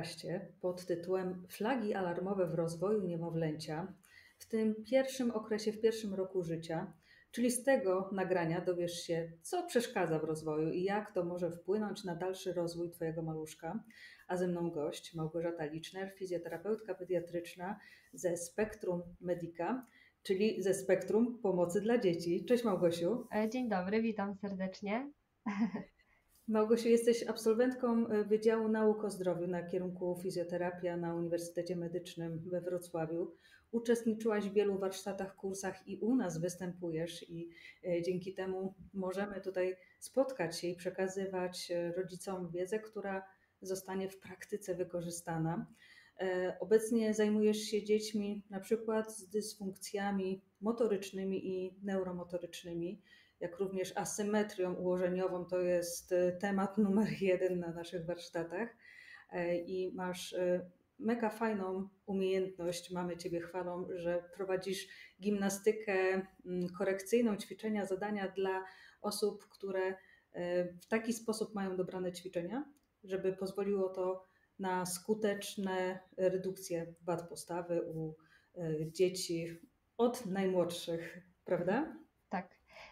podcaście pod tytułem Flagi alarmowe w rozwoju niemowlęcia w tym pierwszym okresie, w pierwszym roku życia. Czyli z tego nagrania dowiesz się, co przeszkadza w rozwoju i jak to może wpłynąć na dalszy rozwój Twojego maluszka. A ze mną gość Małgorzata Liczner, fizjoterapeutka pediatryczna ze Spektrum Medica, czyli ze Spektrum Pomocy dla Dzieci. Cześć Małgosiu. E, dzień dobry, witam serdecznie. Małgosiu, jesteś absolwentką e, Wydziału Nauk o Zdrowiu na kierunku fizjoterapia na Uniwersytecie Medycznym we Wrocławiu. Uczestniczyłaś w wielu warsztatach, kursach i u nas występujesz i e, dzięki temu możemy tutaj spotkać się i przekazywać e, rodzicom wiedzę, która zostanie w praktyce wykorzystana. Obecnie zajmujesz się dziećmi na przykład z dysfunkcjami motorycznymi i neuromotorycznymi jak również asymetrią ułożeniową. To jest e, temat numer jeden na naszych warsztatach. E, I masz e, mega fajną umiejętność, mamy Ciebie chwalą, że prowadzisz gimnastykę mm, korekcyjną, ćwiczenia, zadania dla osób, które w taki sposób mają dobrane ćwiczenia, żeby pozwoliło to na skuteczne redukcje wad postawy u dzieci od najmłodszych, prawda?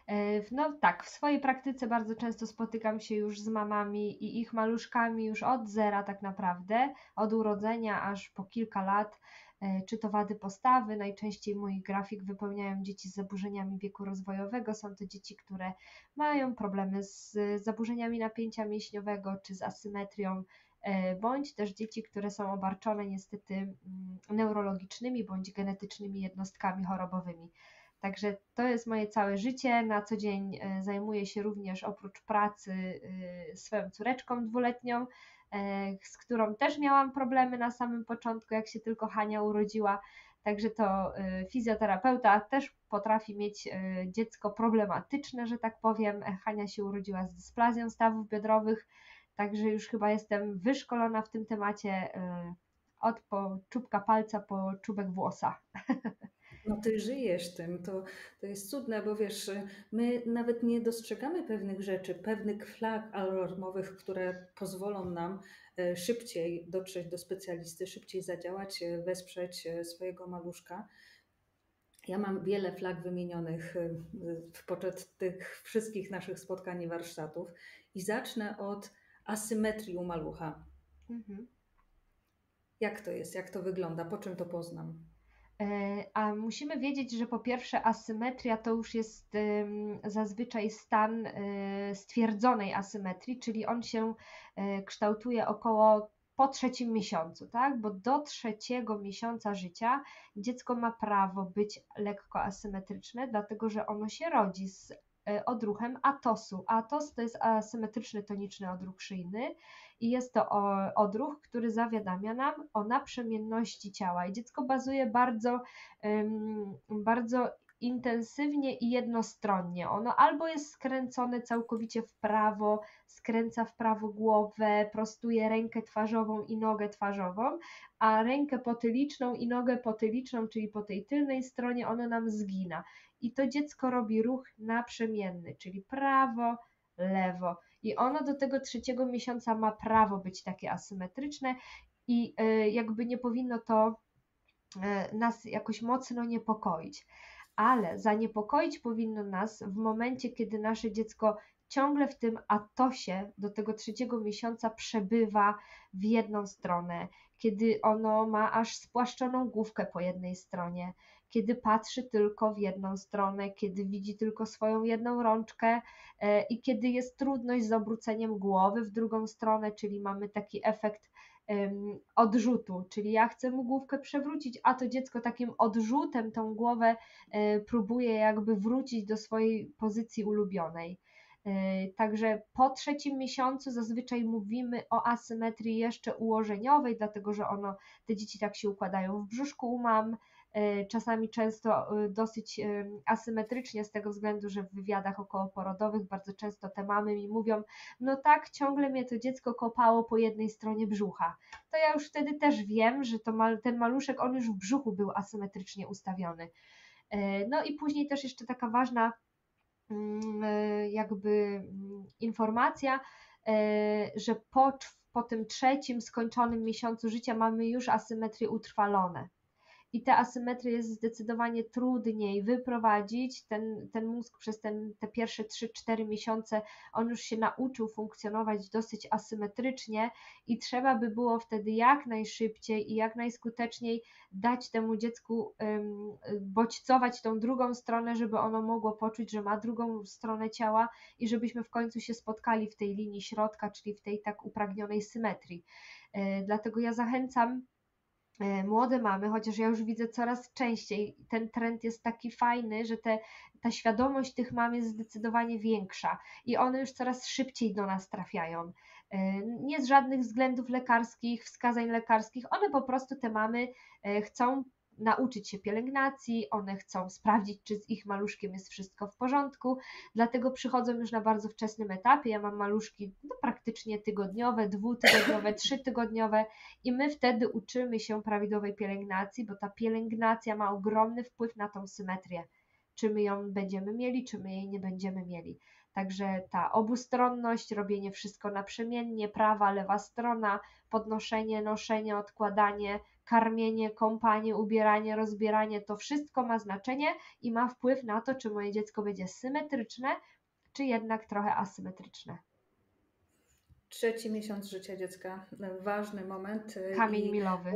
E, no tak, w swojej praktyce bardzo często spotykam się już z mamami i ich maluszkami już od zera tak naprawdę, od urodzenia aż po kilka lat, e, czy to wady postawy. Najczęściej moich grafik wypełniają dzieci z zaburzeniami wieku rozwojowego. Są to dzieci, które mają problemy z zaburzeniami napięcia mięśniowego czy z asymetrią, e, bądź też dzieci, które są obarczone niestety mm, neurologicznymi bądź genetycznymi jednostkami chorobowymi. Także to jest moje całe życie. Na co dzień e, zajmuję się również oprócz pracy e, swoją córeczką dwuletnią, e, z którą też miałam problemy na samym początku, jak się tylko Hania urodziła. Także to fizjoterapeuta też potrafi mieć dziecko problematyczne, że tak powiem. Hania się urodziła z dysplazją stawów biodrowych, także już chyba jestem wyszkolona w tym temacie od po czubka palca po czubek włosa. No ty żyjesz tym, to, to jest cudne, bo wiesz, my nawet nie dostrzegamy pewnych rzeczy, pewnych flag alarmowych, które pozwolą nam e, szybciej dotrzeć do specjalisty, szybciej zadziałać, e, wesprzeć e, swojego maluszka. Ja mam wiele flag wymienionych podczas tych wszystkich naszych spotkań i warsztatów i zacznę od asymetrii u malucha. Mhm. Jak to jest, jak to wygląda, po czym to poznam? E, a musimy wiedzieć, że po pierwsze asymetria to już jest zazwyczaj stan e, stwierdzonej asymetrii, czyli on się e, kształtuje około po trzecim miesiącu, tak? Bo do trzeciego miesiąca życia dziecko ma prawo być lekko asymetryczne, dlatego że ono się rodzi z odruchem atosu. Atos to jest asymetryczny toniczny odruch szyjny i jest to odruch, który zawiadamia nam o naprzemienności ciała i dziecko bazuje bardzo, bardzo intensywnie i jednostronnie. Ono albo jest skręcone całkowicie w prawo, skręca w prawo głowę, prostuje rękę twarzową i nogę twarzową, a rękę potyliczną i nogę potyliczną, czyli po tej tylnej stronie, ono nam zgina. I to dziecko robi ruch naprzemienny, czyli prawo, lewo. I ono do tego trzeciego miesiąca ma prawo być takie asymetryczne i e, jakby nie powinno to e, nas jakoś mocno niepokoić. Ale zaniepokoić powinno nas w momencie, kiedy nasze dziecko ciągle w tym atosie do tego trzeciego miesiąca przebywa w jedną stronę, kiedy ono ma aż spłaszczoną główkę po jednej stronie, kiedy patrzy tylko w jedną stronę, kiedy widzi tylko swoją jedną rączkę e, i kiedy jest trudność z obróceniem głowy w drugą stronę, czyli mamy taki efekt odrzutu, czyli ja chcę mu główkę przewrócić, a to dziecko takim odrzutem tą głowę e, próbuje jakby wrócić do swojej pozycji ulubionej. E, także po trzecim miesiącu zazwyczaj mówimy o asymetrii jeszcze ułożeniowej, dlatego że ono, te dzieci tak się układają w brzuszku u mam, czasami często e, dosyć e, asymetrycznie z tego względu, że w wywiadach okołoporodowych bardzo często te mamy mi mówią, no tak, ciągle mnie to dziecko kopało po jednej stronie brzucha. To ja już wtedy też wiem, że to mal, ten maluszek, on już w brzuchu był asymetrycznie ustawiony. No i później też jeszcze taka ważna mm, jakby mm, informacja, że po, po tym trzecim skończonym miesiącu życia mamy już asymetrie utrwalone i te asymetrie jest zdecydowanie trudniej wyprowadzić. Ten, ten mózg przez ten, te pierwsze 3-4 miesiące on już się nauczył funkcjonować dosyć asymetrycznie i trzeba by było wtedy jak najszybciej i jak najskuteczniej dać temu dziecku um, bodźcować tą drugą stronę, żeby ono mogło poczuć, że ma drugą stronę ciała i żebyśmy w końcu się spotkali w tej linii środka, czyli w tej tak upragnionej symetrii. E, dlatego ja zachęcam młode mamy, chociaż ja już widzę coraz częściej, ten trend jest taki fajny, że te, ta świadomość tych mam jest zdecydowanie większa i one już coraz szybciej do nas trafiają. E, nie z żadnych względów lekarskich, wskazań lekarskich, one po prostu te mamy e, chcą nauczyć się pielęgnacji, one chcą sprawdzić, czy z ich maluszkiem jest wszystko w porządku, dlatego przychodzą już na bardzo wczesnym etapie. Ja mam maluszki no, praktycznie tygodniowe, dwutygodniowe, trzytygodniowe i my wtedy uczymy się prawidłowej pielęgnacji, bo ta pielęgnacja ma ogromny wpływ na tą symetrię. Czy my ją będziemy mieli, czy my jej nie będziemy mieli. Także ta obustronność, robienie wszystko naprzemiennie, prawa, lewa strona, podnoszenie, noszenie, odkładanie, karmienie, kąpanie, ubieranie, rozbieranie, to wszystko ma znaczenie i ma wpływ na to, czy moje dziecko będzie symetryczne, czy jednak trochę asymetryczne. Trzeci miesiąc życia dziecka, ważny moment. Y, Kamień i, milowy.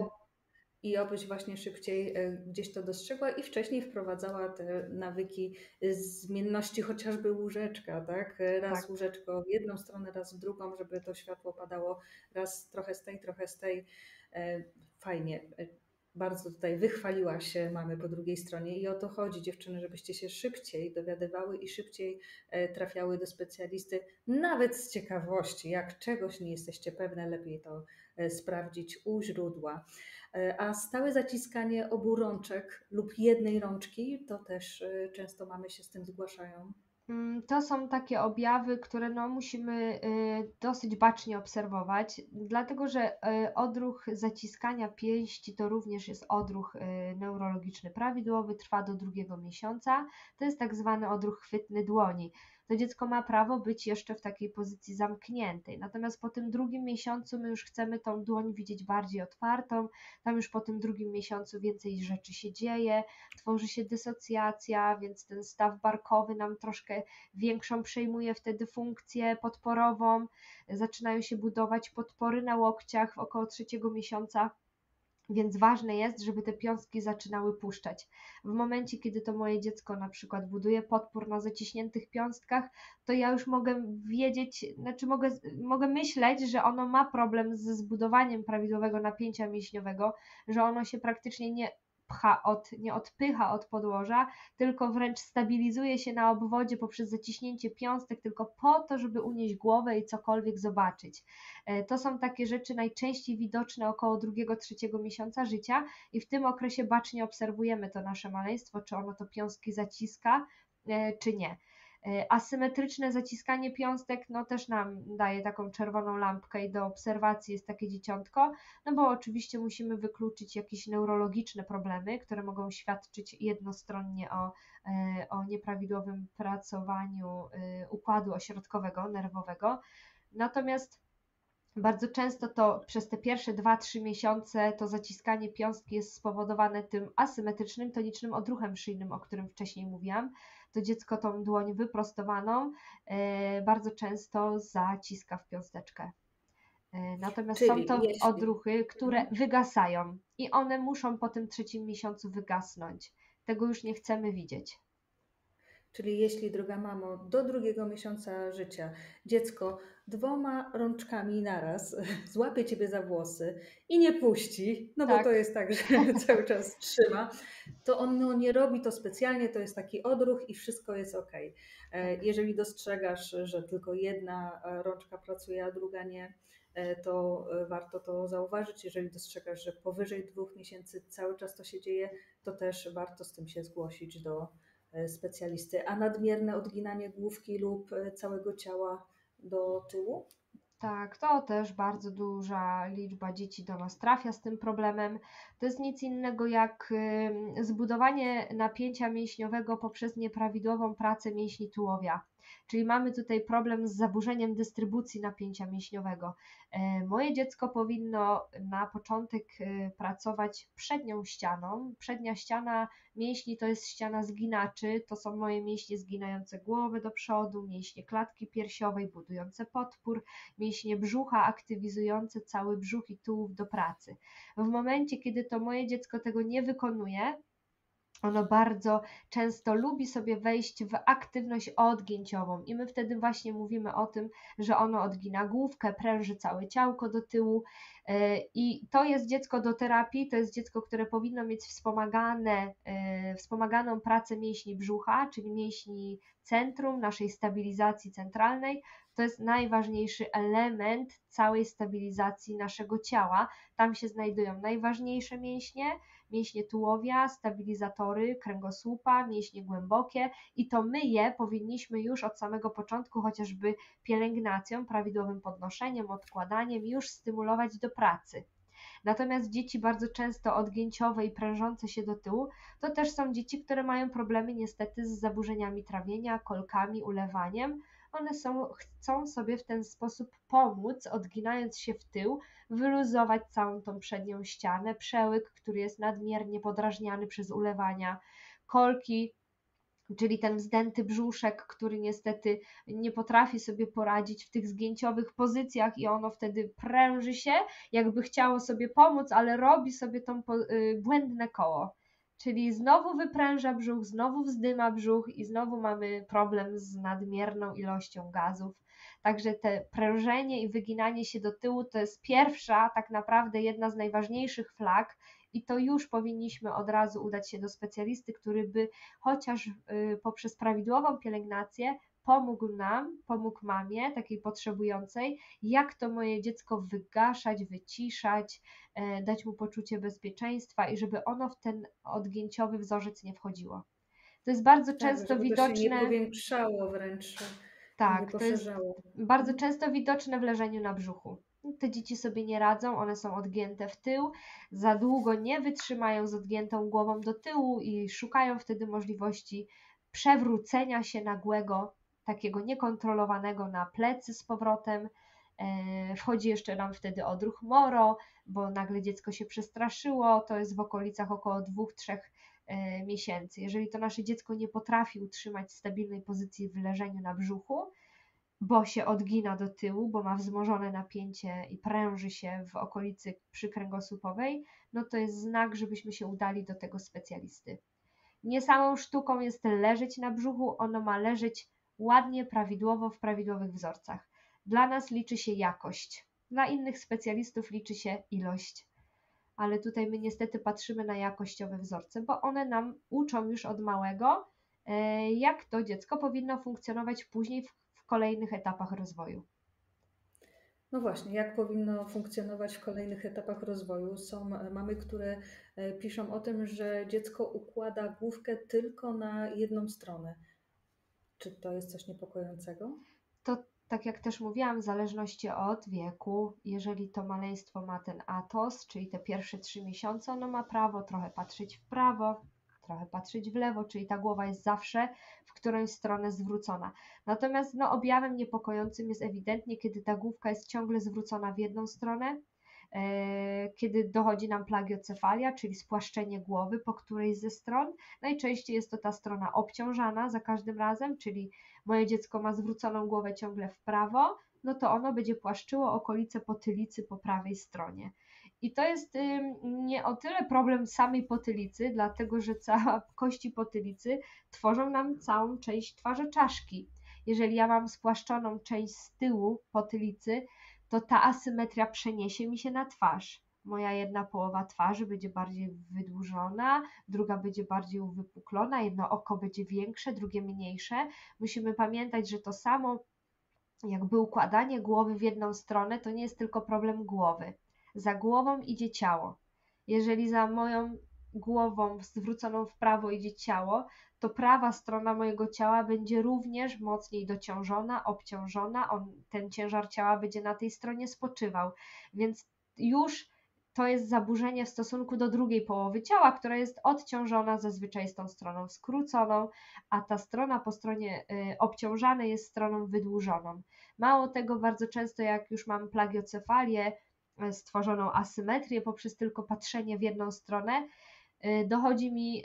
I obyś właśnie szybciej y, gdzieś to dostrzegła i wcześniej wprowadzała te nawyki zmienności chociażby łóżeczka, tak? Raz tak. łóżeczko w jedną stronę, raz w drugą, żeby to światło padało raz trochę z tej, trochę z tej E, fajnie, e, bardzo tutaj wychwaliła się mamy po drugiej stronie i o to chodzi dziewczyny, żebyście się szybciej dowiadywały i szybciej e, trafiały do specjalisty, nawet z ciekawości, jak czegoś nie jesteście pewne, lepiej to sprawdzić u źródła. A stałe zaciskanie obu rączek lub jednej rączki, to też często mamy się z tym zgłaszają. Mm, to są takie objawy, które no, musimy y, dosyć bacznie obserwować, dlatego że y, odruch zaciskania pięści to również jest odruch y, neurologiczny prawidłowy, trwa do drugiego miesiąca. To jest tak zwany odruch chwytny dłoni to dziecko ma prawo być jeszcze w takiej pozycji zamkniętej. Natomiast po tym drugim miesiącu my już chcemy tą dłoń widzieć bardziej otwartą, tam już po tym drugim miesiącu więcej rzeczy się dzieje, tworzy się dysocjacja, więc ten staw barkowy nam troszkę większą przejmuje wtedy funkcję podporową, zaczynają się budować podpory na łokciach w około trzeciego miesiąca więc ważne jest, żeby te piąstki zaczynały puszczać. W momencie, kiedy to moje dziecko na przykład buduje podpór na zaciśniętych piąstkach, to ja już mogę wiedzieć, znaczy mogę, mogę myśleć, że ono ma problem ze zbudowaniem prawidłowego napięcia mięśniowego, że ono się praktycznie nie pcha od, nie odpycha od podłoża, tylko wręcz stabilizuje się na obwodzie poprzez zaciśnięcie piąstek, tylko po to, żeby unieść głowę i cokolwiek zobaczyć. E, to są takie rzeczy najczęściej widoczne około drugiego, trzeciego miesiąca życia i w tym okresie bacznie obserwujemy to nasze maleństwo, czy ono to piąstki zaciska, e, czy nie. E, asymetryczne zaciskanie piąstek no też nam daje taką czerwoną lampkę i do obserwacji jest takie dzieciątko, no bo oczywiście musimy wykluczyć jakieś neurologiczne problemy, które mogą świadczyć jednostronnie o, e, o nieprawidłowym pracowaniu e, układu ośrodkowego, nerwowego. Natomiast bardzo często to przez te pierwsze 2-3 miesiące to zaciskanie piąstki jest spowodowane tym asymetrycznym tonicznym odruchem szyjnym, o którym wcześniej mówiłam to dziecko tą dłoń wyprostowaną e, bardzo często zaciska w piąsteczkę. E, natomiast Czyli są to jeśli... odruchy, które mhm. wygasają i one muszą po tym trzecim miesiącu wygasnąć. Tego już nie chcemy widzieć. Czyli jeśli, droga mamo, do drugiego miesiąca życia dziecko dwoma rączkami naraz złapie ciebie za włosy i nie puści, no tak. bo to jest tak, że cały czas trzyma, to on no, nie robi to specjalnie, to jest taki odruch i wszystko jest ok. E, tak. Jeżeli dostrzegasz, że tylko jedna rączka pracuje, a druga nie, e, to e, warto to zauważyć. Jeżeli dostrzegasz, że powyżej dwóch miesięcy cały czas to się dzieje, to też warto z tym się zgłosić do E, specjalisty, a nadmierne odginanie główki lub e, całego ciała do tyłu? Tak, to też bardzo duża liczba dzieci do nas trafia z tym problemem. To jest nic innego jak zbudowanie napięcia mięśniowego poprzez nieprawidłową pracę mięśni tułowia. Czyli mamy tutaj problem z zaburzeniem dystrybucji napięcia mięśniowego. E, moje dziecko powinno na początek e, pracować przednią ścianą. Przednia ściana mięśni to jest ściana zginaczy, to są moje mięśnie zginające głowę do przodu, mięśnie klatki piersiowej, budujące podpór, mięśnie brzucha, aktywizujące cały brzuch i tułów do pracy. W momencie, kiedy to moje dziecko tego nie wykonuje, ono bardzo często lubi sobie wejść w aktywność odgięciową. I my wtedy właśnie mówimy o tym, że ono odgina główkę, pręży całe ciałko do tyłu. E, i to jest dziecko do terapii, to jest dziecko, które powinno mieć wspomagane, e, wspomaganą pracę mięśni brzucha, czyli mięśni centrum, naszej stabilizacji centralnej, to jest najważniejszy element całej stabilizacji naszego ciała. Tam się znajdują najważniejsze mięśnie, mięśnie tułowia, stabilizatory kręgosłupa, mięśnie głębokie i to my je powinniśmy już od samego początku, chociażby pielęgnacją, prawidłowym podnoszeniem, odkładaniem, już stymulować do pracy. Natomiast dzieci bardzo często odgięciowe i prężące się do tyłu, to też są dzieci, które mają problemy niestety z zaburzeniami trawienia, kolkami, ulewaniem, one są, chcą sobie w ten sposób pomóc, odginając się w tył, wyluzować całą tą przednią ścianę, przełyk, który jest nadmiernie podrażniany przez ulewania, kolki, czyli ten wzdęty brzuszek, który niestety nie potrafi sobie poradzić w tych zgięciowych pozycjach i ono wtedy pręży się, jakby chciało sobie pomóc, ale robi sobie to y, błędne koło. Czyli znowu wypręża brzuch, znowu wzdyma brzuch i znowu mamy problem z nadmierną ilością gazów. Także te prężenie i wyginanie się do tyłu to jest pierwsza, tak naprawdę jedna z najważniejszych flag, i to już powinniśmy od razu udać się do specjalisty, który by chociaż y, poprzez prawidłową pielęgnację pomógł nam, pomógł mamie, takiej potrzebującej, jak to moje dziecko wygaszać, wyciszać, e, dać mu poczucie bezpieczeństwa i żeby ono w ten odgięciowy wzorzec nie wchodziło. To jest bardzo tak, często widoczne. To się nie powiększało wręcz. Tak, to jest bardzo często widoczne w leżeniu na brzuchu. Te dzieci sobie nie radzą, one są odgięte w tył, za długo nie wytrzymają z odgiętą głową do tyłu i szukają wtedy możliwości przewrócenia się nagłego takiego niekontrolowanego na plecy z powrotem. E, wchodzi jeszcze nam wtedy odruch moro, bo nagle dziecko się przestraszyło, to jest w okolicach około 2-3 e, miesięcy. Jeżeli to nasze dziecko nie potrafi utrzymać stabilnej pozycji w leżeniu na brzuchu, bo się odgina do tyłu, bo ma wzmożone napięcie i pręży się w okolicy przykręgosłupowej, no to jest znak, żebyśmy się udali do tego specjalisty. Nie samą sztuką jest leżeć na brzuchu, ono ma leżeć ładnie, prawidłowo, w prawidłowych wzorcach. Dla nas liczy się jakość, dla innych specjalistów liczy się ilość. Ale tutaj my niestety patrzymy na jakościowe wzorce, bo one nam uczą już od małego, e, jak to dziecko powinno funkcjonować później w, kolejnych etapach rozwoju. No właśnie, jak powinno funkcjonować w kolejnych etapach rozwoju? Są mamy, które e, piszą o tym, że dziecko układa główkę tylko na jedną stronę. Czy to jest coś niepokojącego? To tak jak też mówiłam, w zależności od wieku, jeżeli to maleństwo ma ten atos, czyli te pierwsze trzy miesiące, ono ma prawo trochę patrzeć w prawo, trochę patrzeć w lewo, czyli ta głowa jest zawsze w którąś stronę zwrócona. Natomiast no, objawem niepokojącym jest ewidentnie, kiedy ta główka jest ciągle zwrócona w jedną stronę, kiedy dochodzi nam plagiocefalia, czyli spłaszczenie głowy po którejś ze stron. Najczęściej jest to ta strona obciążana za każdym razem, czyli moje dziecko ma zwróconą głowę ciągle w prawo, no to ono będzie płaszczyło okolice potylicy po prawej stronie. I to jest nie o tyle problem samej potylicy, dlatego że cała kości potylicy tworzą nam całą część twarzy czaszki. Jeżeli ja mam spłaszczoną część z tyłu potylicy, to ta asymetria przeniesie mi się na twarz. Moja jedna połowa twarzy będzie bardziej wydłużona, druga będzie bardziej uwypuklona, jedno oko będzie większe, drugie mniejsze. Musimy pamiętać, że to samo jakby układanie głowy w jedną stronę to nie jest tylko problem głowy. Za głową idzie ciało. Jeżeli za moją głową zwróconą w prawo idzie ciało, to prawa strona mojego ciała będzie również mocniej dociążona, obciążona, on, ten ciężar ciała będzie na tej stronie spoczywał. Więc już to jest zaburzenie w stosunku do drugiej połowy ciała, która jest odciążona, zazwyczaj z tą stroną skróconą, a ta strona po stronie y, obciążanej jest stroną wydłużoną. Mało tego, bardzo często jak już mam plagiocefalię, y, stworzoną asymetrię poprzez tylko patrzenie w jedną stronę, dochodzi mi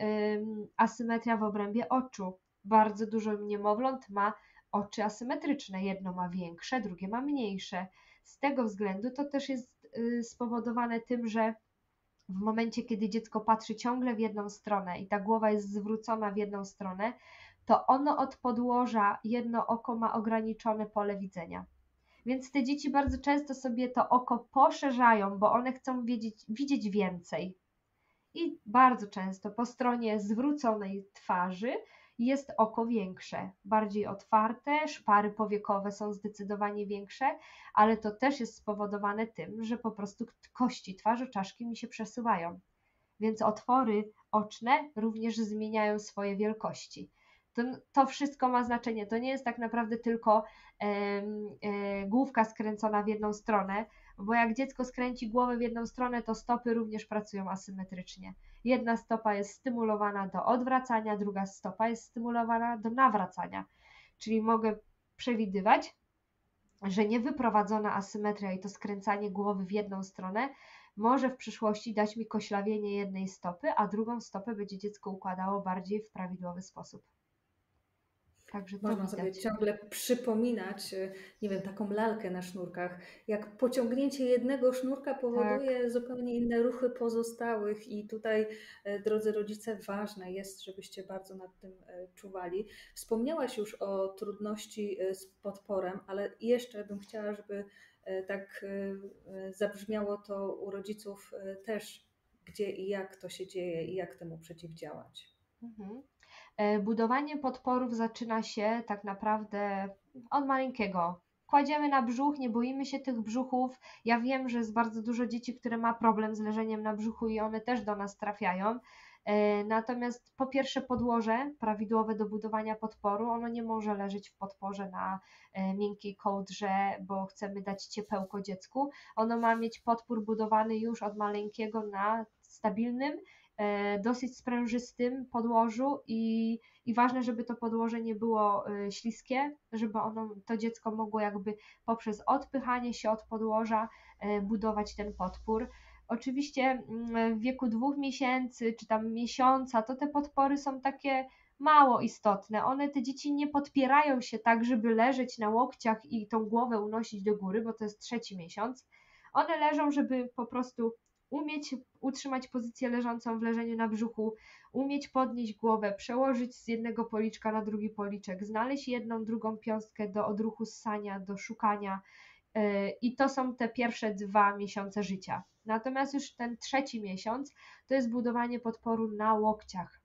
asymetria w obrębie oczu. Bardzo dużo niemowląt ma oczy asymetryczne. Jedno ma większe, drugie ma mniejsze. Z tego względu to też jest Y, spowodowane tym, że w momencie, kiedy dziecko patrzy ciągle w jedną stronę i ta głowa jest zwrócona w jedną stronę, to ono od podłoża jedno oko ma ograniczone pole widzenia. Więc te dzieci bardzo często sobie to oko poszerzają, bo one chcą wiedzieć, widzieć więcej. I bardzo często po stronie zwróconej twarzy jest oko większe, bardziej otwarte, szpary powiekowe są zdecydowanie większe, ale to też jest spowodowane tym, że po prostu kości twarzy czaszki mi się przesuwają. Więc otwory oczne również zmieniają swoje wielkości. To, to wszystko ma znaczenie. To nie jest tak naprawdę tylko e, główka skręcona w jedną stronę, bo jak dziecko skręci głowę w jedną stronę, to stopy również pracują asymetrycznie. Jedna stopa jest stymulowana do odwracania, druga stopa jest stymulowana do nawracania. Czyli mogę przewidywać, że niewyprowadzona asymetria i to skręcanie głowy w jedną stronę może w przyszłości dać mi koślawienie jednej stopy, a drugą stopę będzie dziecko układało bardziej w prawidłowy sposób. Także Można widać. sobie ciągle przypominać, e, nie wiem, taką lalkę na sznurkach. Jak pociągnięcie jednego sznurka powoduje tak. zupełnie inne ruchy pozostałych, i tutaj, e, drodzy rodzice, ważne jest, żebyście bardzo nad tym e, czuwali. Wspomniałaś już o trudności z podporem, ale jeszcze bym chciała, żeby tak zabrzmiało to u rodziców też, gdzie i jak to się dzieje i jak temu przeciwdziałać. Mhm. E, budowanie podporów zaczyna się tak naprawdę od maleńkiego. Kładziemy na brzuch, nie boimy się tych brzuchów. Ja wiem, że jest bardzo dużo dzieci, które ma problem z leżeniem na brzuchu i one też do nas trafiają. E, natomiast po pierwsze podłoże prawidłowe do budowania podporu, ono nie może leżeć w podporze na e, miękkiej kołdrze, bo chcemy dać ciepełko dziecku. Ono ma mieć podpór budowany już od maleńkiego na stabilnym dosyć sprężystym podłożu i, i ważne, żeby to podłoże nie było e, śliskie, żeby ono, to dziecko mogło jakby poprzez odpychanie się od podłoża e, budować ten podpór. Oczywiście mm, w wieku dwóch miesięcy czy tam miesiąca to te podpory są takie mało istotne. One, te dzieci nie podpierają się tak, żeby leżeć na łokciach i tą głowę unosić do góry, bo to jest trzeci miesiąc. One leżą, żeby po prostu umieć utrzymać pozycję leżącą w leżeniu na brzuchu, umieć podnieść głowę, przełożyć z jednego policzka na drugi policzek, znaleźć jedną, drugą piąstkę do odruchu ssania, do szukania. E, I to są te pierwsze dwa miesiące życia. Natomiast już ten trzeci miesiąc to jest budowanie podporu na łokciach.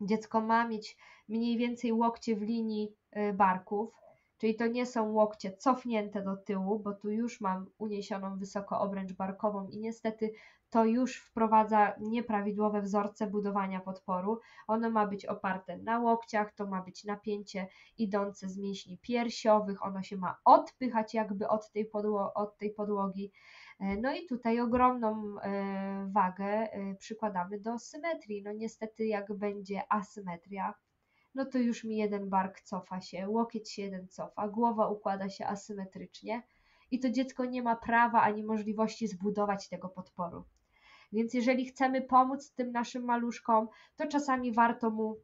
Dziecko ma mieć mniej więcej łokcie w linii e, barków, Czyli to nie są łokcie cofnięte do tyłu, bo tu już mam uniesioną wysoko obręcz barkową i niestety to już wprowadza nieprawidłowe wzorce budowania podporu. Ono ma być oparte na łokciach, to ma być napięcie idące z mięśni piersiowych, ono się ma odpychać jakby od tej, podło od tej podłogi. E, no i tutaj ogromną e, wagę e, przykładamy do symetrii. No niestety jak będzie asymetria, no to już mi jeden bark cofa się, łokieć się jeden cofa, głowa układa się asymetrycznie i to dziecko nie ma prawa ani możliwości zbudować tego podporu. Więc jeżeli chcemy pomóc tym naszym maluszkom, to czasami warto mu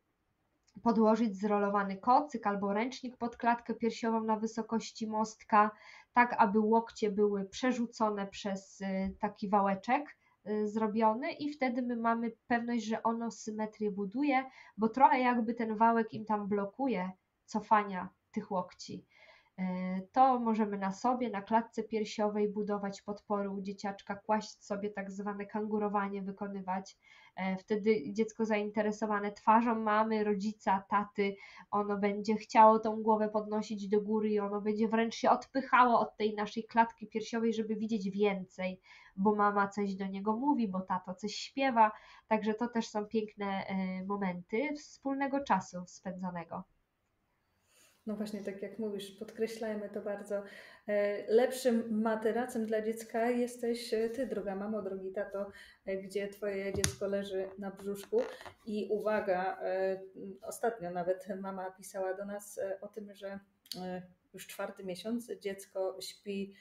podłożyć zrolowany kocyk albo ręcznik pod klatkę piersiową na wysokości mostka, tak aby łokcie były przerzucone przez y, taki wałeczek zrobiony i wtedy my mamy pewność, że ono symetrię buduje, bo trochę jakby ten wałek im tam blokuje cofania tych łokci. Y, to możemy na sobie, na klatce piersiowej budować podpory u dzieciaczka, kłaść sobie tak zwane kangurowanie, wykonywać. E, wtedy dziecko zainteresowane twarzą mamy, rodzica, taty, ono będzie chciało tą głowę podnosić do góry i ono będzie wręcz się odpychało od tej naszej klatki piersiowej, żeby widzieć więcej, bo mama coś do niego mówi, bo tato coś śpiewa. Także to też są piękne e, momenty wspólnego czasu spędzonego. No właśnie, tak jak mówisz, podkreślajmy to bardzo. E, lepszym materacem dla dziecka jesteś e, ty, droga mamo, drogi tato, e, gdzie twoje dziecko leży na brzuszku. I uwaga, ostatnio nawet mama pisała do nas o tym, że już czwarty miesiąc dziecko śpi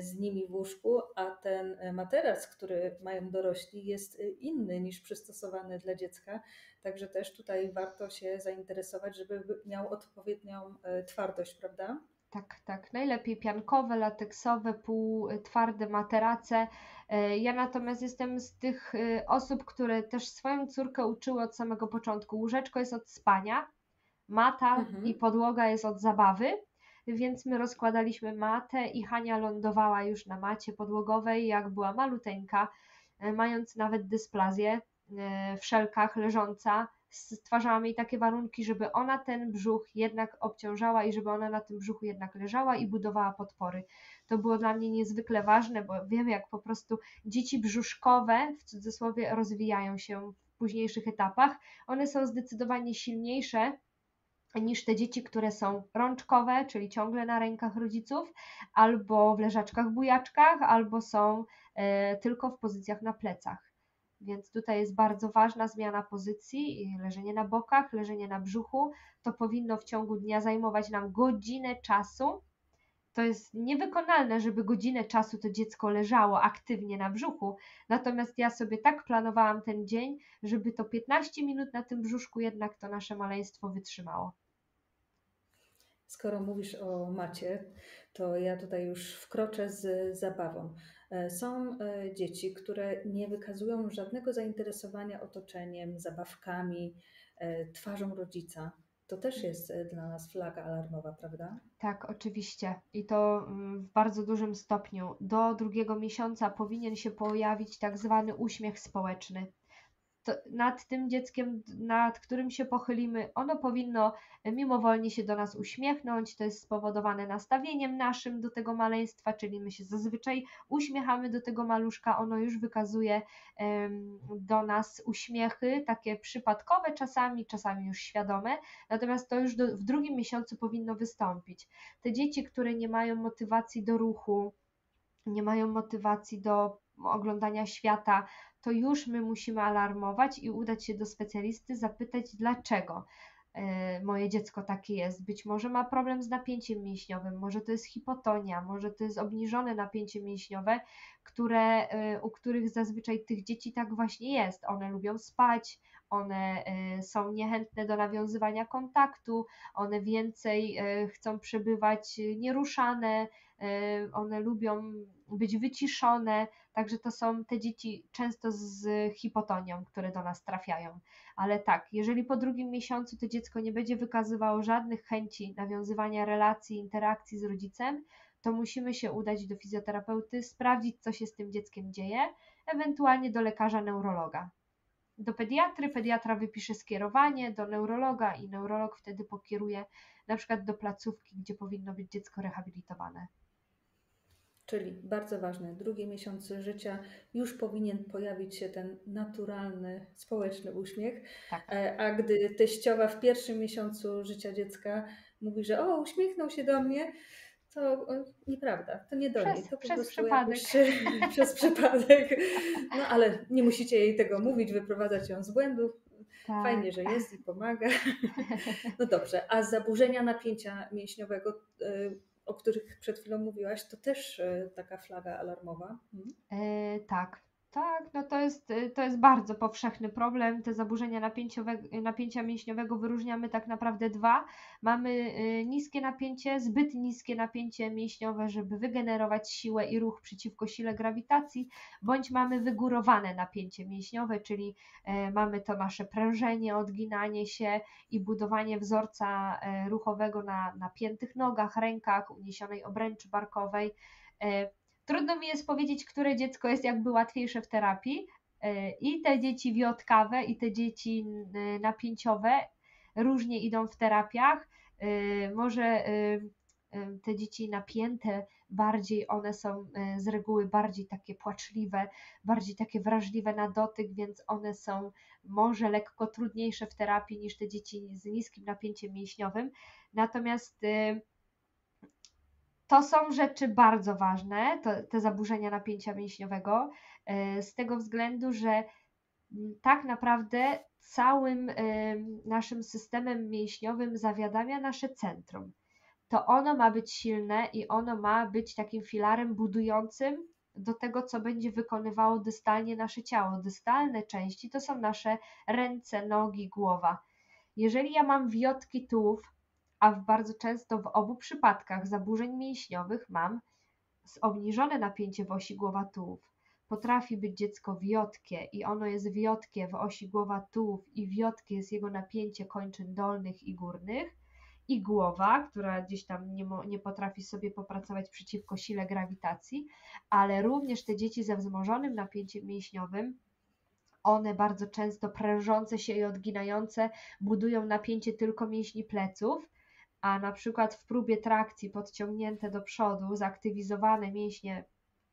z nimi w łóżku, a ten materac, który mają dorośli, jest inny niż przystosowany dla dziecka. Także też tutaj warto się zainteresować, żeby miał odpowiednią twardość, prawda? Tak, tak. Najlepiej piankowe, lateksowe, półtwarde materace. E, ja natomiast jestem z tych e, osób, które też swoją córkę uczyły od samego początku. Łóżeczko jest od spania, mata mhm. i podłoga jest od zabawy, więc my rozkładaliśmy matę i Hania lądowała już na macie podłogowej, jak była maluteńka, e, mając nawet dysplazję w szelkach leżąca stwarzałam jej takie warunki, żeby ona ten brzuch jednak obciążała i żeby ona na tym brzuchu jednak leżała i budowała podpory. To było dla mnie niezwykle ważne, bo wiem, jak po prostu dzieci brzuszkowe w cudzysłowie rozwijają się w późniejszych etapach. One są zdecydowanie silniejsze niż te dzieci, które są rączkowe, czyli ciągle na rękach rodziców, albo w leżaczkach, bujaczkach, albo są e, tylko w pozycjach na plecach. Więc tutaj jest bardzo ważna zmiana pozycji, leżenie na bokach, leżenie na brzuchu. To powinno w ciągu dnia zajmować nam godzinę czasu. To jest niewykonalne, żeby godzinę czasu to dziecko leżało aktywnie na brzuchu. Natomiast ja sobie tak planowałam ten dzień, żeby to 15 minut na tym brzuszku jednak to nasze maleństwo wytrzymało. Skoro mówisz o macie, to ja tutaj już wkroczę z zabawą. E, są e, dzieci, które nie wykazują żadnego zainteresowania otoczeniem, zabawkami, e, twarzą rodzica. To też jest dla nas flaga alarmowa, prawda? Tak, oczywiście. I to mm, w bardzo dużym stopniu. Do drugiego miesiąca powinien się pojawić tak zwany uśmiech społeczny nad tym dzieckiem, nad którym się pochylimy, ono powinno mimowolnie się do nas uśmiechnąć. To jest spowodowane nastawieniem naszym do tego maleństwa, czyli my się zazwyczaj uśmiechamy do tego maluszka, ono już wykazuje do nas uśmiechy, takie przypadkowe czasami, czasami już świadome, natomiast to już do, w drugim miesiącu powinno wystąpić. Te dzieci, które nie mają motywacji do ruchu, nie mają motywacji do oglądania świata, to już my musimy alarmować i udać się do specjalisty, zapytać dlaczego e, moje dziecko takie jest. Być może ma problem z napięciem mięśniowym, może to jest hipotonia, może to jest obniżone napięcie mięśniowe, które, e, u których zazwyczaj tych dzieci tak właśnie jest. One lubią spać, one e, są niechętne do nawiązywania kontaktu, one więcej chcą przebywać nieruszane, one lubią być wyciszone, także to są te dzieci często z hipotonią, które do nas trafiają. Ale tak, jeżeli po drugim miesiącu to dziecko nie będzie wykazywało żadnych chęci nawiązywania relacji, interakcji z rodzicem, to musimy się udać do fizjoterapeuty, sprawdzić, co się z tym dzieckiem dzieje, ewentualnie do lekarza neurologa. Do pediatry, pediatra wypisze skierowanie do neurologa i neurolog wtedy pokieruje na przykład do placówki, gdzie powinno być dziecko rehabilitowane. Czyli bardzo ważne, drugie miesiące życia już powinien pojawić się ten naturalny, społeczny uśmiech. Tak. E, a gdy teściowa w pierwszym miesiącu życia dziecka mówi, że o, uśmiechnął się do mnie, to nieprawda, to nie do przez, niej. To przez przypadek. Jakoś, przez przypadek. No ale nie musicie jej tego mówić, wyprowadzać ją z błędów. Tak. Fajnie, że jest i pomaga. No dobrze, a zaburzenia napięcia mięśniowego y, o których przed chwilą mówiłaś, to też e, taka flaga alarmowa. Hmm? E, tak, tak, no to jest, y, to jest bardzo powszechny problem. Te zaburzenia napięcia mięśniowego wyróżniamy tak naprawdę dwa. Mamy y, niskie napięcie, zbyt niskie napięcie mięśniowe, żeby wygenerować siłę i ruch przeciwko sile grawitacji, bądź mamy wygórowane napięcie mięśniowe, czyli e, mamy to nasze prężenie, odginanie się i budowanie wzorca e, ruchowego na napiętych nogach, rękach, uniesionej obręczy barkowej e, Trudno mi jest powiedzieć, które dziecko jest jakby łatwiejsze w terapii. E, I te dzieci wiotkawe, i te dzieci napięciowe różnie idą w terapiach. E, może e, te dzieci napięte bardziej, one są e, z reguły bardziej takie płaczliwe, bardziej takie wrażliwe na dotyk, więc one są może lekko trudniejsze w terapii niż te dzieci z niskim napięciem mięśniowym. Natomiast to są rzeczy bardzo ważne, to, te zaburzenia napięcia mięśniowego, e, z tego względu, że tak naprawdę całym naszym systemem mięśniowym zawiadamia nasze centrum to ono ma być silne i ono ma być takim filarem budującym do tego, co będzie wykonywało dystalnie nasze ciało. Dystalne części to są nasze ręce, nogi, głowa. Jeżeli ja mam wiotki tułów, a w bardzo często w obu przypadkach zaburzeń mięśniowych mam obniżone napięcie w osi głowa-tułów, potrafi być dziecko wiotkie i ono jest wiotkie w osi głowa-tułów i wiotkie jest jego napięcie kończyn dolnych i górnych, i głowa, która gdzieś tam nie, nie potrafi sobie popracować przeciwko sile grawitacji, ale również te dzieci ze wzmożonym napięciem mięśniowym, one bardzo często prężące się i odginające budują napięcie tylko mięśni pleców, a na przykład w próbie trakcji podciągnięte do przodu, zaktywizowane mięśnie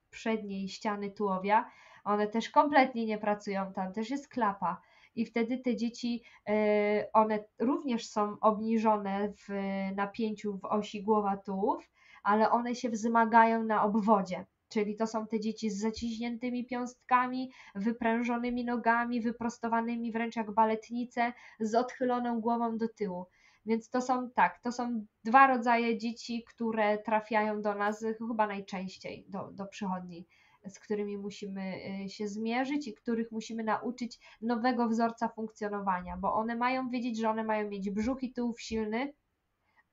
przedniej ściany tułowia, one też kompletnie nie pracują, tam też jest klapa i wtedy te dzieci, e, one również są obniżone w napięciu w osi głowa-tułów, ale one się wzmagają na obwodzie. Czyli to są te dzieci z zaciśniętymi piąstkami, wyprężonymi nogami, wyprostowanymi wręcz jak baletnice, z odchyloną głową do tyłu. Więc to są tak, to są dwa rodzaje dzieci, które trafiają do nas chyba najczęściej do, do przychodni z którymi musimy y, się zmierzyć i których musimy nauczyć nowego wzorca funkcjonowania, bo one mają wiedzieć, że one mają mieć brzuch i tyłów silny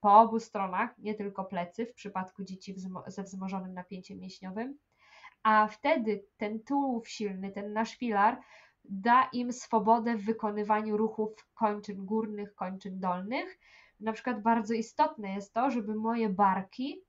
po obu stronach, nie tylko plecy w przypadku dzieci ze wzmożonym napięciem mięśniowym, a wtedy ten tułów silny, ten nasz filar da im swobodę w wykonywaniu ruchów kończyn górnych, kończyn dolnych. Na przykład bardzo istotne jest to, żeby moje barki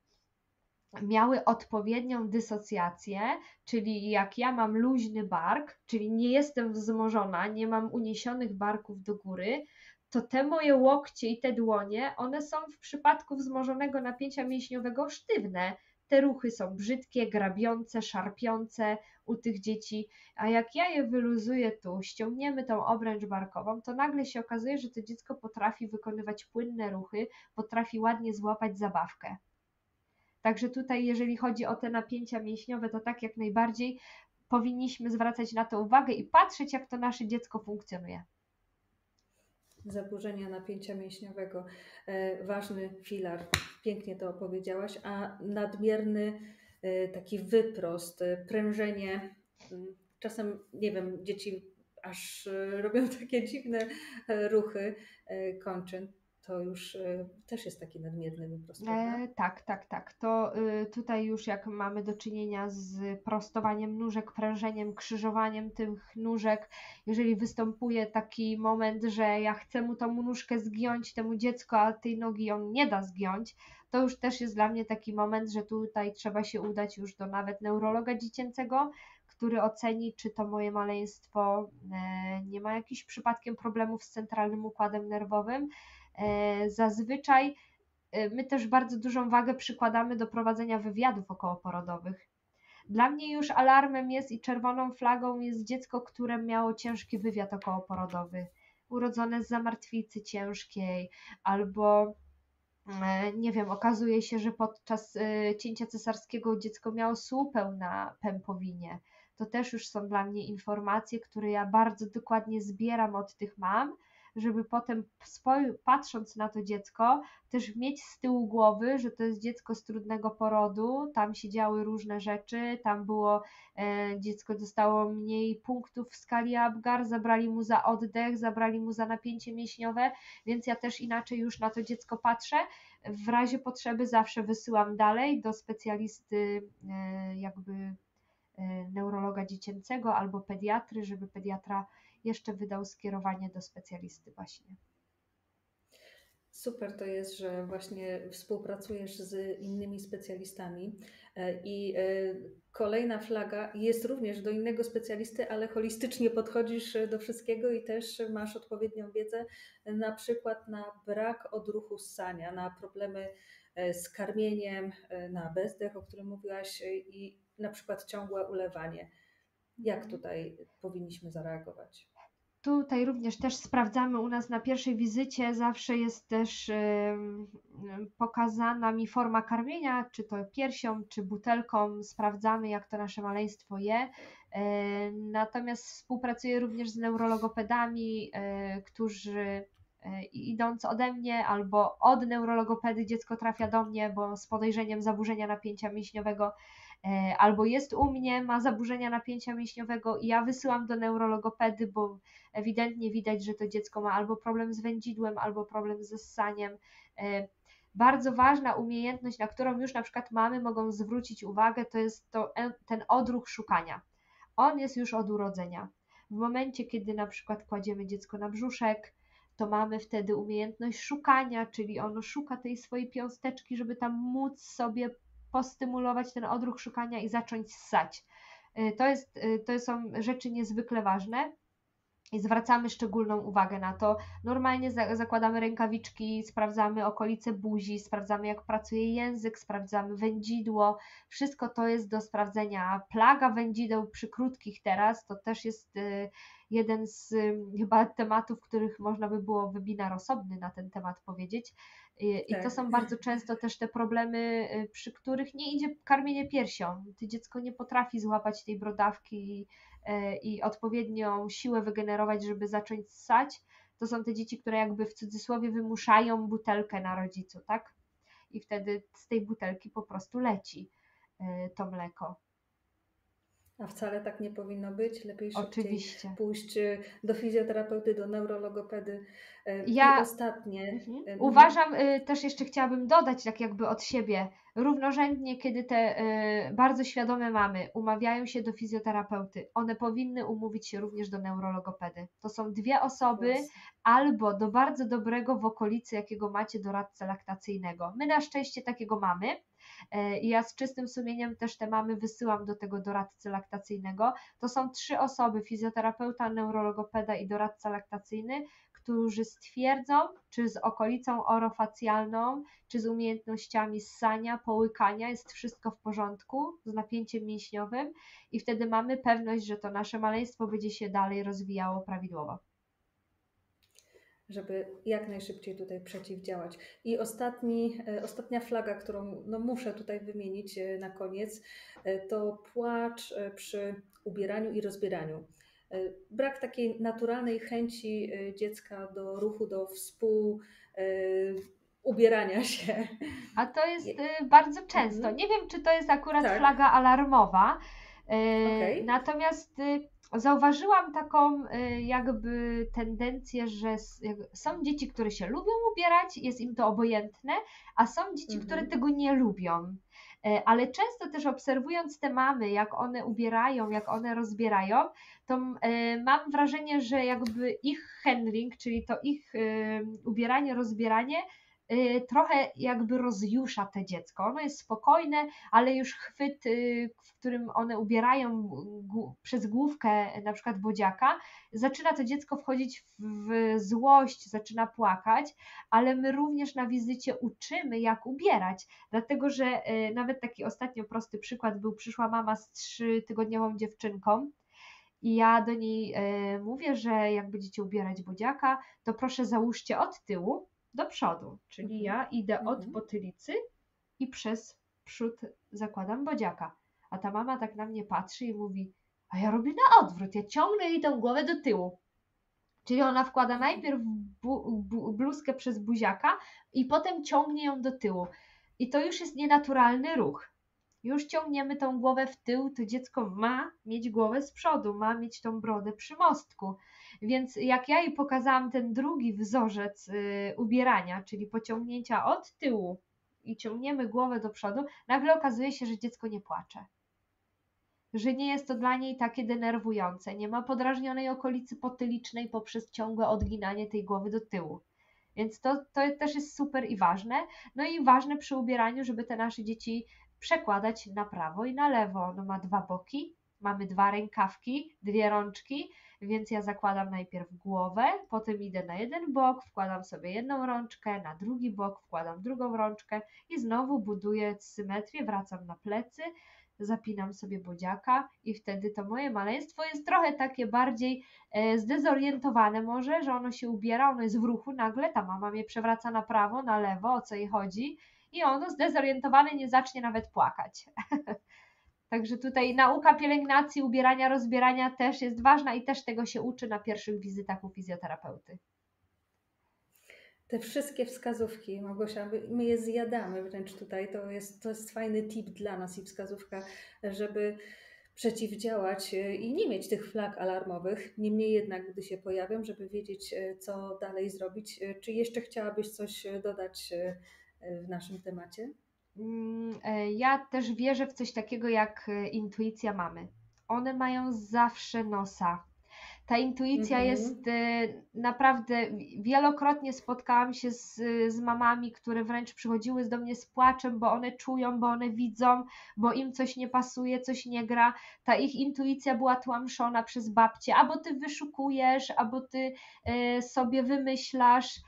miały odpowiednią dysocjację, czyli jak ja mam luźny bark, czyli nie jestem wzmożona, nie mam uniesionych barków do góry, to te moje łokcie i te dłonie, one są w przypadku wzmożonego napięcia mięśniowego sztywne. Te ruchy są brzydkie, grabiące, szarpiące u tych dzieci, a jak ja je wyluzuję tu, ściągniemy tą obręcz barkową, to nagle się okazuje, że to dziecko potrafi wykonywać płynne ruchy, potrafi ładnie złapać zabawkę. Także tutaj, jeżeli chodzi o te napięcia mięśniowe, to tak jak najbardziej powinniśmy zwracać na to uwagę i patrzeć, jak to nasze dziecko funkcjonuje. Zaburzenia napięcia mięśniowego. E, ważny filar. Pięknie to opowiedziałaś, a nadmierny e, taki wyprost, e, prężenie. Czasem, nie wiem, dzieci aż robią takie dziwne ruchy kończyn to już y, też jest taki nadmierny wyprost. E, tak, tak, tak. To y, tutaj już jak mamy do czynienia z prostowaniem nóżek, prężeniem, krzyżowaniem tych nóżek, jeżeli występuje taki moment, że ja chcę mu tą nóżkę zgiąć, temu dziecku, a tej nogi on nie da zgiąć, to już też jest dla mnie taki moment, że tutaj trzeba się udać już do nawet neurologa dziecięcego, który oceni, czy to moje maleństwo e, nie ma jakichś przypadkiem problemów z centralnym układem nerwowym, zazwyczaj e, my też bardzo dużą wagę przykładamy do prowadzenia wywiadów okołoporodowych. Dla mnie już alarmem jest i czerwoną flagą jest dziecko, które miało ciężki wywiad okołoporodowy, urodzone z zamartwicy ciężkiej, albo e, nie wiem, okazuje się, że podczas cięcia cesarskiego dziecko miało słupę na pępowinie. To też już są dla mnie informacje, które ja bardzo dokładnie zbieram od tych mam żeby potem patrząc na to dziecko, też mieć z tyłu głowy, że to jest dziecko z trudnego porodu, tam się działy różne rzeczy, tam było, e, dziecko dostało mniej punktów w skali Apgar, zabrali mu za oddech, zabrali mu za napięcie mięśniowe, więc ja też inaczej już na to dziecko patrzę. W razie potrzeby zawsze wysyłam dalej do specjalisty e, jakby e, neurologa dziecięcego albo pediatry, żeby pediatra jeszcze wydał skierowanie do specjalisty właśnie. Super to jest, że właśnie współpracujesz z innymi specjalistami e, i e, kolejna flaga jest również do innego specjalisty, ale holistycznie podchodzisz do wszystkiego i też masz odpowiednią wiedzę na przykład na brak odruchu ssania, na problemy z karmieniem na bezdech, o którym mówiłaś, i na przykład ciągłe ulewanie. Jak mhm. tutaj powinniśmy zareagować? Tutaj również też sprawdzamy u nas na pierwszej wizycie, zawsze jest też pokazana mi forma karmienia, czy to piersią, czy butelką, sprawdzamy jak to nasze maleństwo je. E, natomiast współpracuję również z neurologopedami, e, którzy e, idąc ode mnie albo od neurologopedy dziecko trafia do mnie, bo z podejrzeniem zaburzenia napięcia mięśniowego E, albo jest u mnie, ma zaburzenia napięcia mięśniowego i ja wysyłam do neurologopedy, bo ewidentnie widać, że to dziecko ma albo problem z wędzidłem, albo problem ze ssaniem. E, bardzo ważna umiejętność, na którą już na przykład mamy mogą zwrócić uwagę, to jest to, ten odruch szukania. On jest już od urodzenia. W momencie, kiedy na przykład kładziemy dziecko na brzuszek, to mamy wtedy umiejętność szukania, czyli ono szuka tej swojej piąsteczki, żeby tam móc sobie postymulować ten odruch szukania i zacząć ssać. Y, to, jest, y, to są rzeczy niezwykle ważne i zwracamy szczególną uwagę na to. Normalnie zakładamy rękawiczki, sprawdzamy okolice buzi, sprawdzamy jak pracuje język, sprawdzamy wędzidło. Wszystko to jest do sprawdzenia. Plaga wędzideł przy krótkich teraz to też jest y, jeden z chyba tematów, których można by było webinar osobny na ten temat powiedzieć. I, tak. I to są bardzo często też te problemy, y, przy których nie idzie karmienie piersią. Ty dziecko nie potrafi złapać tej brodawki i, y, i odpowiednią siłę wygenerować, żeby zacząć ssać. To są te dzieci, które jakby w cudzysłowie wymuszają butelkę na rodzicu, tak? I wtedy z tej butelki po prostu leci y, to mleko. A wcale tak nie powinno być. Lepiej szybciej Oczywiście. pójść y, do fizjoterapeuty, do neurologopedy. Y, ja I ostatnie. Mhm. Y, mhm. Uważam, też jeszcze chciałabym dodać, tak jakby od siebie, równorzędnie, kiedy te bardzo świadome mamy umawiają się do fizjoterapeuty, one powinny umówić się również do neurologopedy. To są dwie osoby, albo do bardzo dobrego w okolicy, jakiego macie doradcę laktacyjnego. My na szczęście takiego mamy I ja z czystym sumieniem też te mamy wysyłam do tego doradcy laktacyjnego. To są trzy osoby: fizjoterapeuta, neurologopeda i doradca laktacyjny, którzy stwierdzą, czy z okolicą orofacjalną, czy z umiejętnościami ssania, połykania jest wszystko w porządku, z napięciem mięśniowym, i wtedy mamy pewność, że to nasze maleństwo będzie się dalej rozwijało prawidłowo żeby jak najszybciej tutaj przeciwdziałać. I ostatni, e, ostatnia flaga, którą no muszę tutaj wymienić e, na koniec, e, to płacz przy ubieraniu i rozbieraniu. Brak takiej naturalnej chęci dziecka do ruchu, do współ ubierania się. A to jest bardzo często. Mhm. Nie wiem, czy to jest akurat tak. flaga alarmowa. Okay. Natomiast zauważyłam taką y, jakby tendencję, że są dzieci, które się lubią ubierać, jest im to obojętne, a są dzieci, mhm. które tego nie lubią. E, ale często też obserwując te mamy, jak one ubierają, jak one rozbierają, to e, mam wrażenie, że jakby ich handling, czyli to ich y, ubieranie, rozbieranie, trochę jakby rozjusza te dziecko. Ono jest spokojne, ale już chwyt, y, w którym one ubierają przez główkę na przykład bodziaka, zaczyna to dziecko wchodzić w złość, zaczyna płakać, ale my również na wizycie uczymy, jak ubierać, dlatego że y, nawet taki ostatnio prosty przykład był, przyszła mama z trzytygodniową dziewczynką, i ja do niej mówię, że jak będziecie ubierać bodziaka, to proszę załóżcie od tyłu, do przodu, czyli mhm. ja idę od mhm. potylicy i przez przód zakładam bodziaka. A ta mama tak na mnie patrzy i mówi, a ja robię na odwrót, ja ciągnę jej tę głowę do tyłu. Czyli ona wkłada najpierw bu, bu, bluzkę przez buziaka i potem ciągnie ją do tyłu. I to już jest nienaturalny ruch. Już ciągniemy tą głowę w tył, to dziecko ma mieć głowę z przodu, ma mieć tą brodę przy mostku. Więc jak ja jej pokazałam ten drugi wzorzec y, ubierania, czyli pociągnięcia od tyłu i ciągniemy głowę do przodu, nagle okazuje się, że dziecko nie płacze. Że nie jest to dla niej takie denerwujące, nie ma podrażnionej okolicy potylicznej poprzez ciągłe odginanie tej głowy do tyłu. Więc to, to też jest super i ważne. No i ważne przy ubieraniu, żeby te nasze dzieci przekładać na prawo i na lewo. No ma dwa boki, mamy dwa rękawki, dwie rączki, więc ja zakładam najpierw głowę, potem idę na jeden bok, wkładam sobie jedną rączkę, na drugi bok wkładam drugą rączkę i znowu buduję symetrię, wracam na plecy, zapinam sobie bodziaka i wtedy to moje maleństwo jest trochę takie bardziej e, zdezorientowane może, że ono się ubiera, ono jest w ruchu, nagle ta mama mnie przewraca na prawo, na lewo, o co jej chodzi i ono zdezorientowane nie zacznie nawet płakać. Także tutaj nauka pielęgnacji, ubierania, rozbierania też jest ważna i też tego się uczy na pierwszych wizytach u fizjoterapeuty. Te wszystkie wskazówki, Małgosia, my je zjadamy wręcz tutaj. To jest, to jest fajny tip dla nas i wskazówka, żeby przeciwdziałać e, i nie mieć tych flag alarmowych. Niemniej jednak, gdy się pojawią, żeby wiedzieć, e, co dalej zrobić. E, czy jeszcze chciałabyś coś dodać w naszym temacie? Mm, ja też wierzę w coś takiego jak intuicja mamy. One mają zawsze nosa ta intuicja mhm. jest y, naprawdę, wielokrotnie spotkałam się z, z mamami, które wręcz przychodziły do mnie z płaczem, bo one czują, bo one widzą, bo im coś nie pasuje, coś nie gra. Ta ich intuicja była tłamszona przez babcię, albo ty wyszukujesz, albo ty y, sobie wymyślasz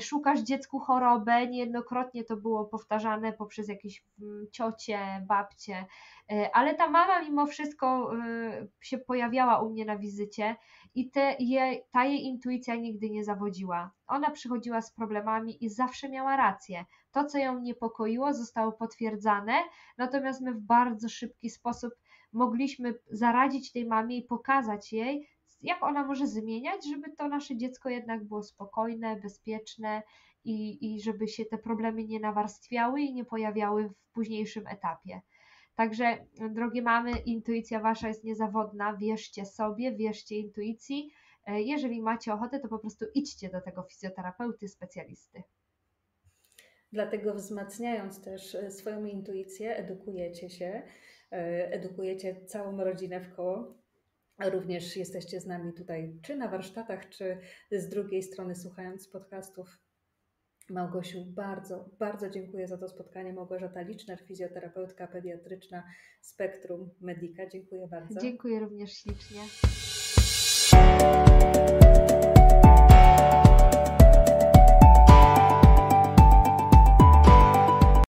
szukasz dziecku chorobę, niejednokrotnie to było powtarzane poprzez jakieś mm, ciocie, babcie, y, ale ta mama mimo wszystko y, się pojawiała u mnie na wizycie i te, je, ta jej intuicja nigdy nie zawodziła. Ona przychodziła z problemami i zawsze miała rację. To, co ją niepokoiło, zostało potwierdzane, natomiast my w bardzo szybki sposób mogliśmy zaradzić tej mamie i pokazać jej, jak ona może zmieniać, żeby to nasze dziecko jednak było spokojne, bezpieczne i, i żeby się te problemy nie nawarstwiały i nie pojawiały w późniejszym etapie. Także, drogie mamy, intuicja wasza jest niezawodna. Wierzcie sobie, wierzcie intuicji. E, jeżeli macie ochotę, to po prostu idźcie do tego fizjoterapeuty, specjalisty. Dlatego wzmacniając też e, swoją intuicję, edukujecie się, e, edukujecie całą rodzinę w koło Również jesteście z nami tutaj, czy na warsztatach, czy z drugiej strony, słuchając podcastów. Małgosiu, bardzo, bardzo dziękuję za to spotkanie. Małgorzata Liczner, fizjoterapeutka pediatryczna Spektrum Medica. Dziękuję bardzo. Dziękuję również ślicznie.